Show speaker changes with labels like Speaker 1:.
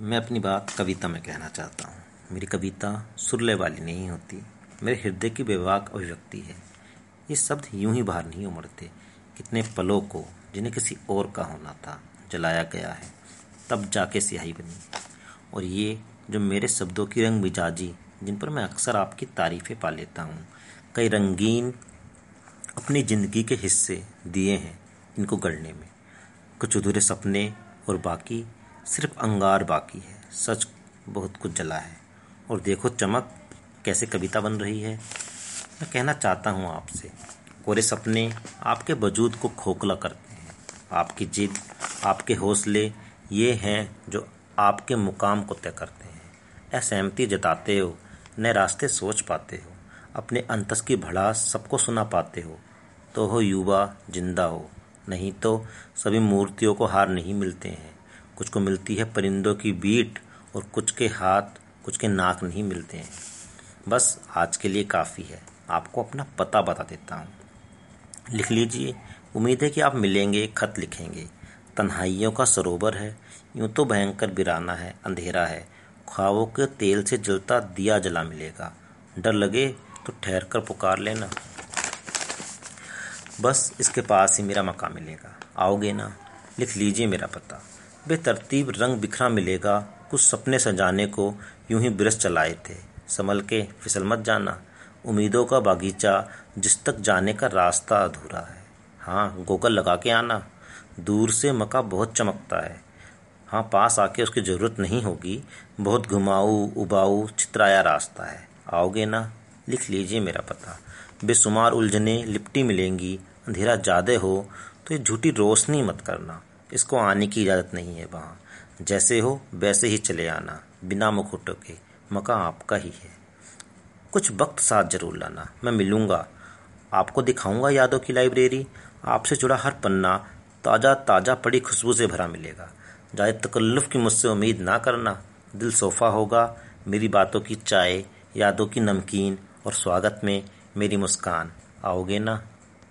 Speaker 1: मैं अपनी बात कविता में कहना चाहता हूँ। मेरी कविता सुरले वाली नहीं होती। मेरे हृदय की बेवाक अभिव्यक्ति है। ये शब्द यूँ ही बाहर नहीं उमड़ते, कितने पलों को जिन्हें किसी और का होना था, जलाया गया है, तब जाके स्याही बनी। और ये जो मेरे शब्दों की रंग मिजाजी, जिन पर मैं अक्सर आपकी तारीफ़ें पा लेता हूँ, कई रंगीन अपनी ज़िंदगी के हिस्से दिए हैं इनको गढ़ने में। कुछ अधूरे सपने और बाकी सिर्फ़ अंगार बाकी है। सच बहुत कुछ जला है। और देखो चमक, कैसे कविता बन रही है। मैं कहना चाहता हूँ आपसे, कोरे सपने आपके वजूद को खोखला करते हैं। आपकी जिद, आपके हौसले ये हैं जो आपके मुकाम को तय करते हैं। असहमति जताते हो, नए रास्ते सोच पाते हो, अपने अंतस की भड़ास सबको सुना पाते हो। तो हो युवा, ज़िंदा हो, नहीं तो सभी मूर्तियों को हार नहीं मिलते हैं। कुछ को मिलती है परिंदों की बीट और कुछ के हाथ, कुछ के नाक नहीं मिलते हैं। बस आज के लिए काफ़ी है। आपको अपना पता बता देता हूँ। लिख लीजिए, उम्मीद है कि आप मिलेंगे, खत लिखेंगे। तन्हाइयों का सरोवर है, यूँ तो भयंकर बिराना है, अंधेरा है। ख्वाबों के तेल से जलता दिया जला मिलेगा। डर लगे तो ठहर कर पुकार लेना। बस इसके पास ही मेरा मकान मिलेगा। आओगे ना? लिख लीजिए मेरा पता। बेतरतीब रंग बिखरा मिलेगा, कुछ सपने सजाने को यूँ ही ब्रश चलाए थे। संभल के फिसल मत जाना, उम्मीदों का बागीचा जिस तक जाने का रास्ता अधूरा है। हाँ गोगल लगा के आना, दूर से मका बहुत चमकता है। हाँ पास आके उसकी ज़रूरत नहीं होगी, बहुत घुमाऊ, उबाऊ, चित्राया रास्ता है। आओगे ना? लिख लीजिए मेरा पता। बेसुमार उलझने, लिपटी मिलेंगी, अंधेरा ज़्यादा हो तो ये झूठी रोशनी मत करना। इसको आने की इजाज़त नहीं है वहाँ। जैसे हो, वैसे ही चले आना। बिना मुखुटों के मका आपका ही है। कुछ वक्त साथ ज़रूर लाना। मैं मिलूँगा। आपको दिखाऊँगा यादों की लाइब्रेरी। आपसे जुड़ा हर पन्ना ताज़ा ताज़ा पड़ी खुशबू से भरा मिलेगा। ज़्यादा, तकल्लुफ़ की मुझसे उम्मीद ना करना। दिल सोफ़ा होगा। मेरी बातों की चाय, यादों की नमकीन और स्वागत में मेरी मुस्कान। आओगे ना?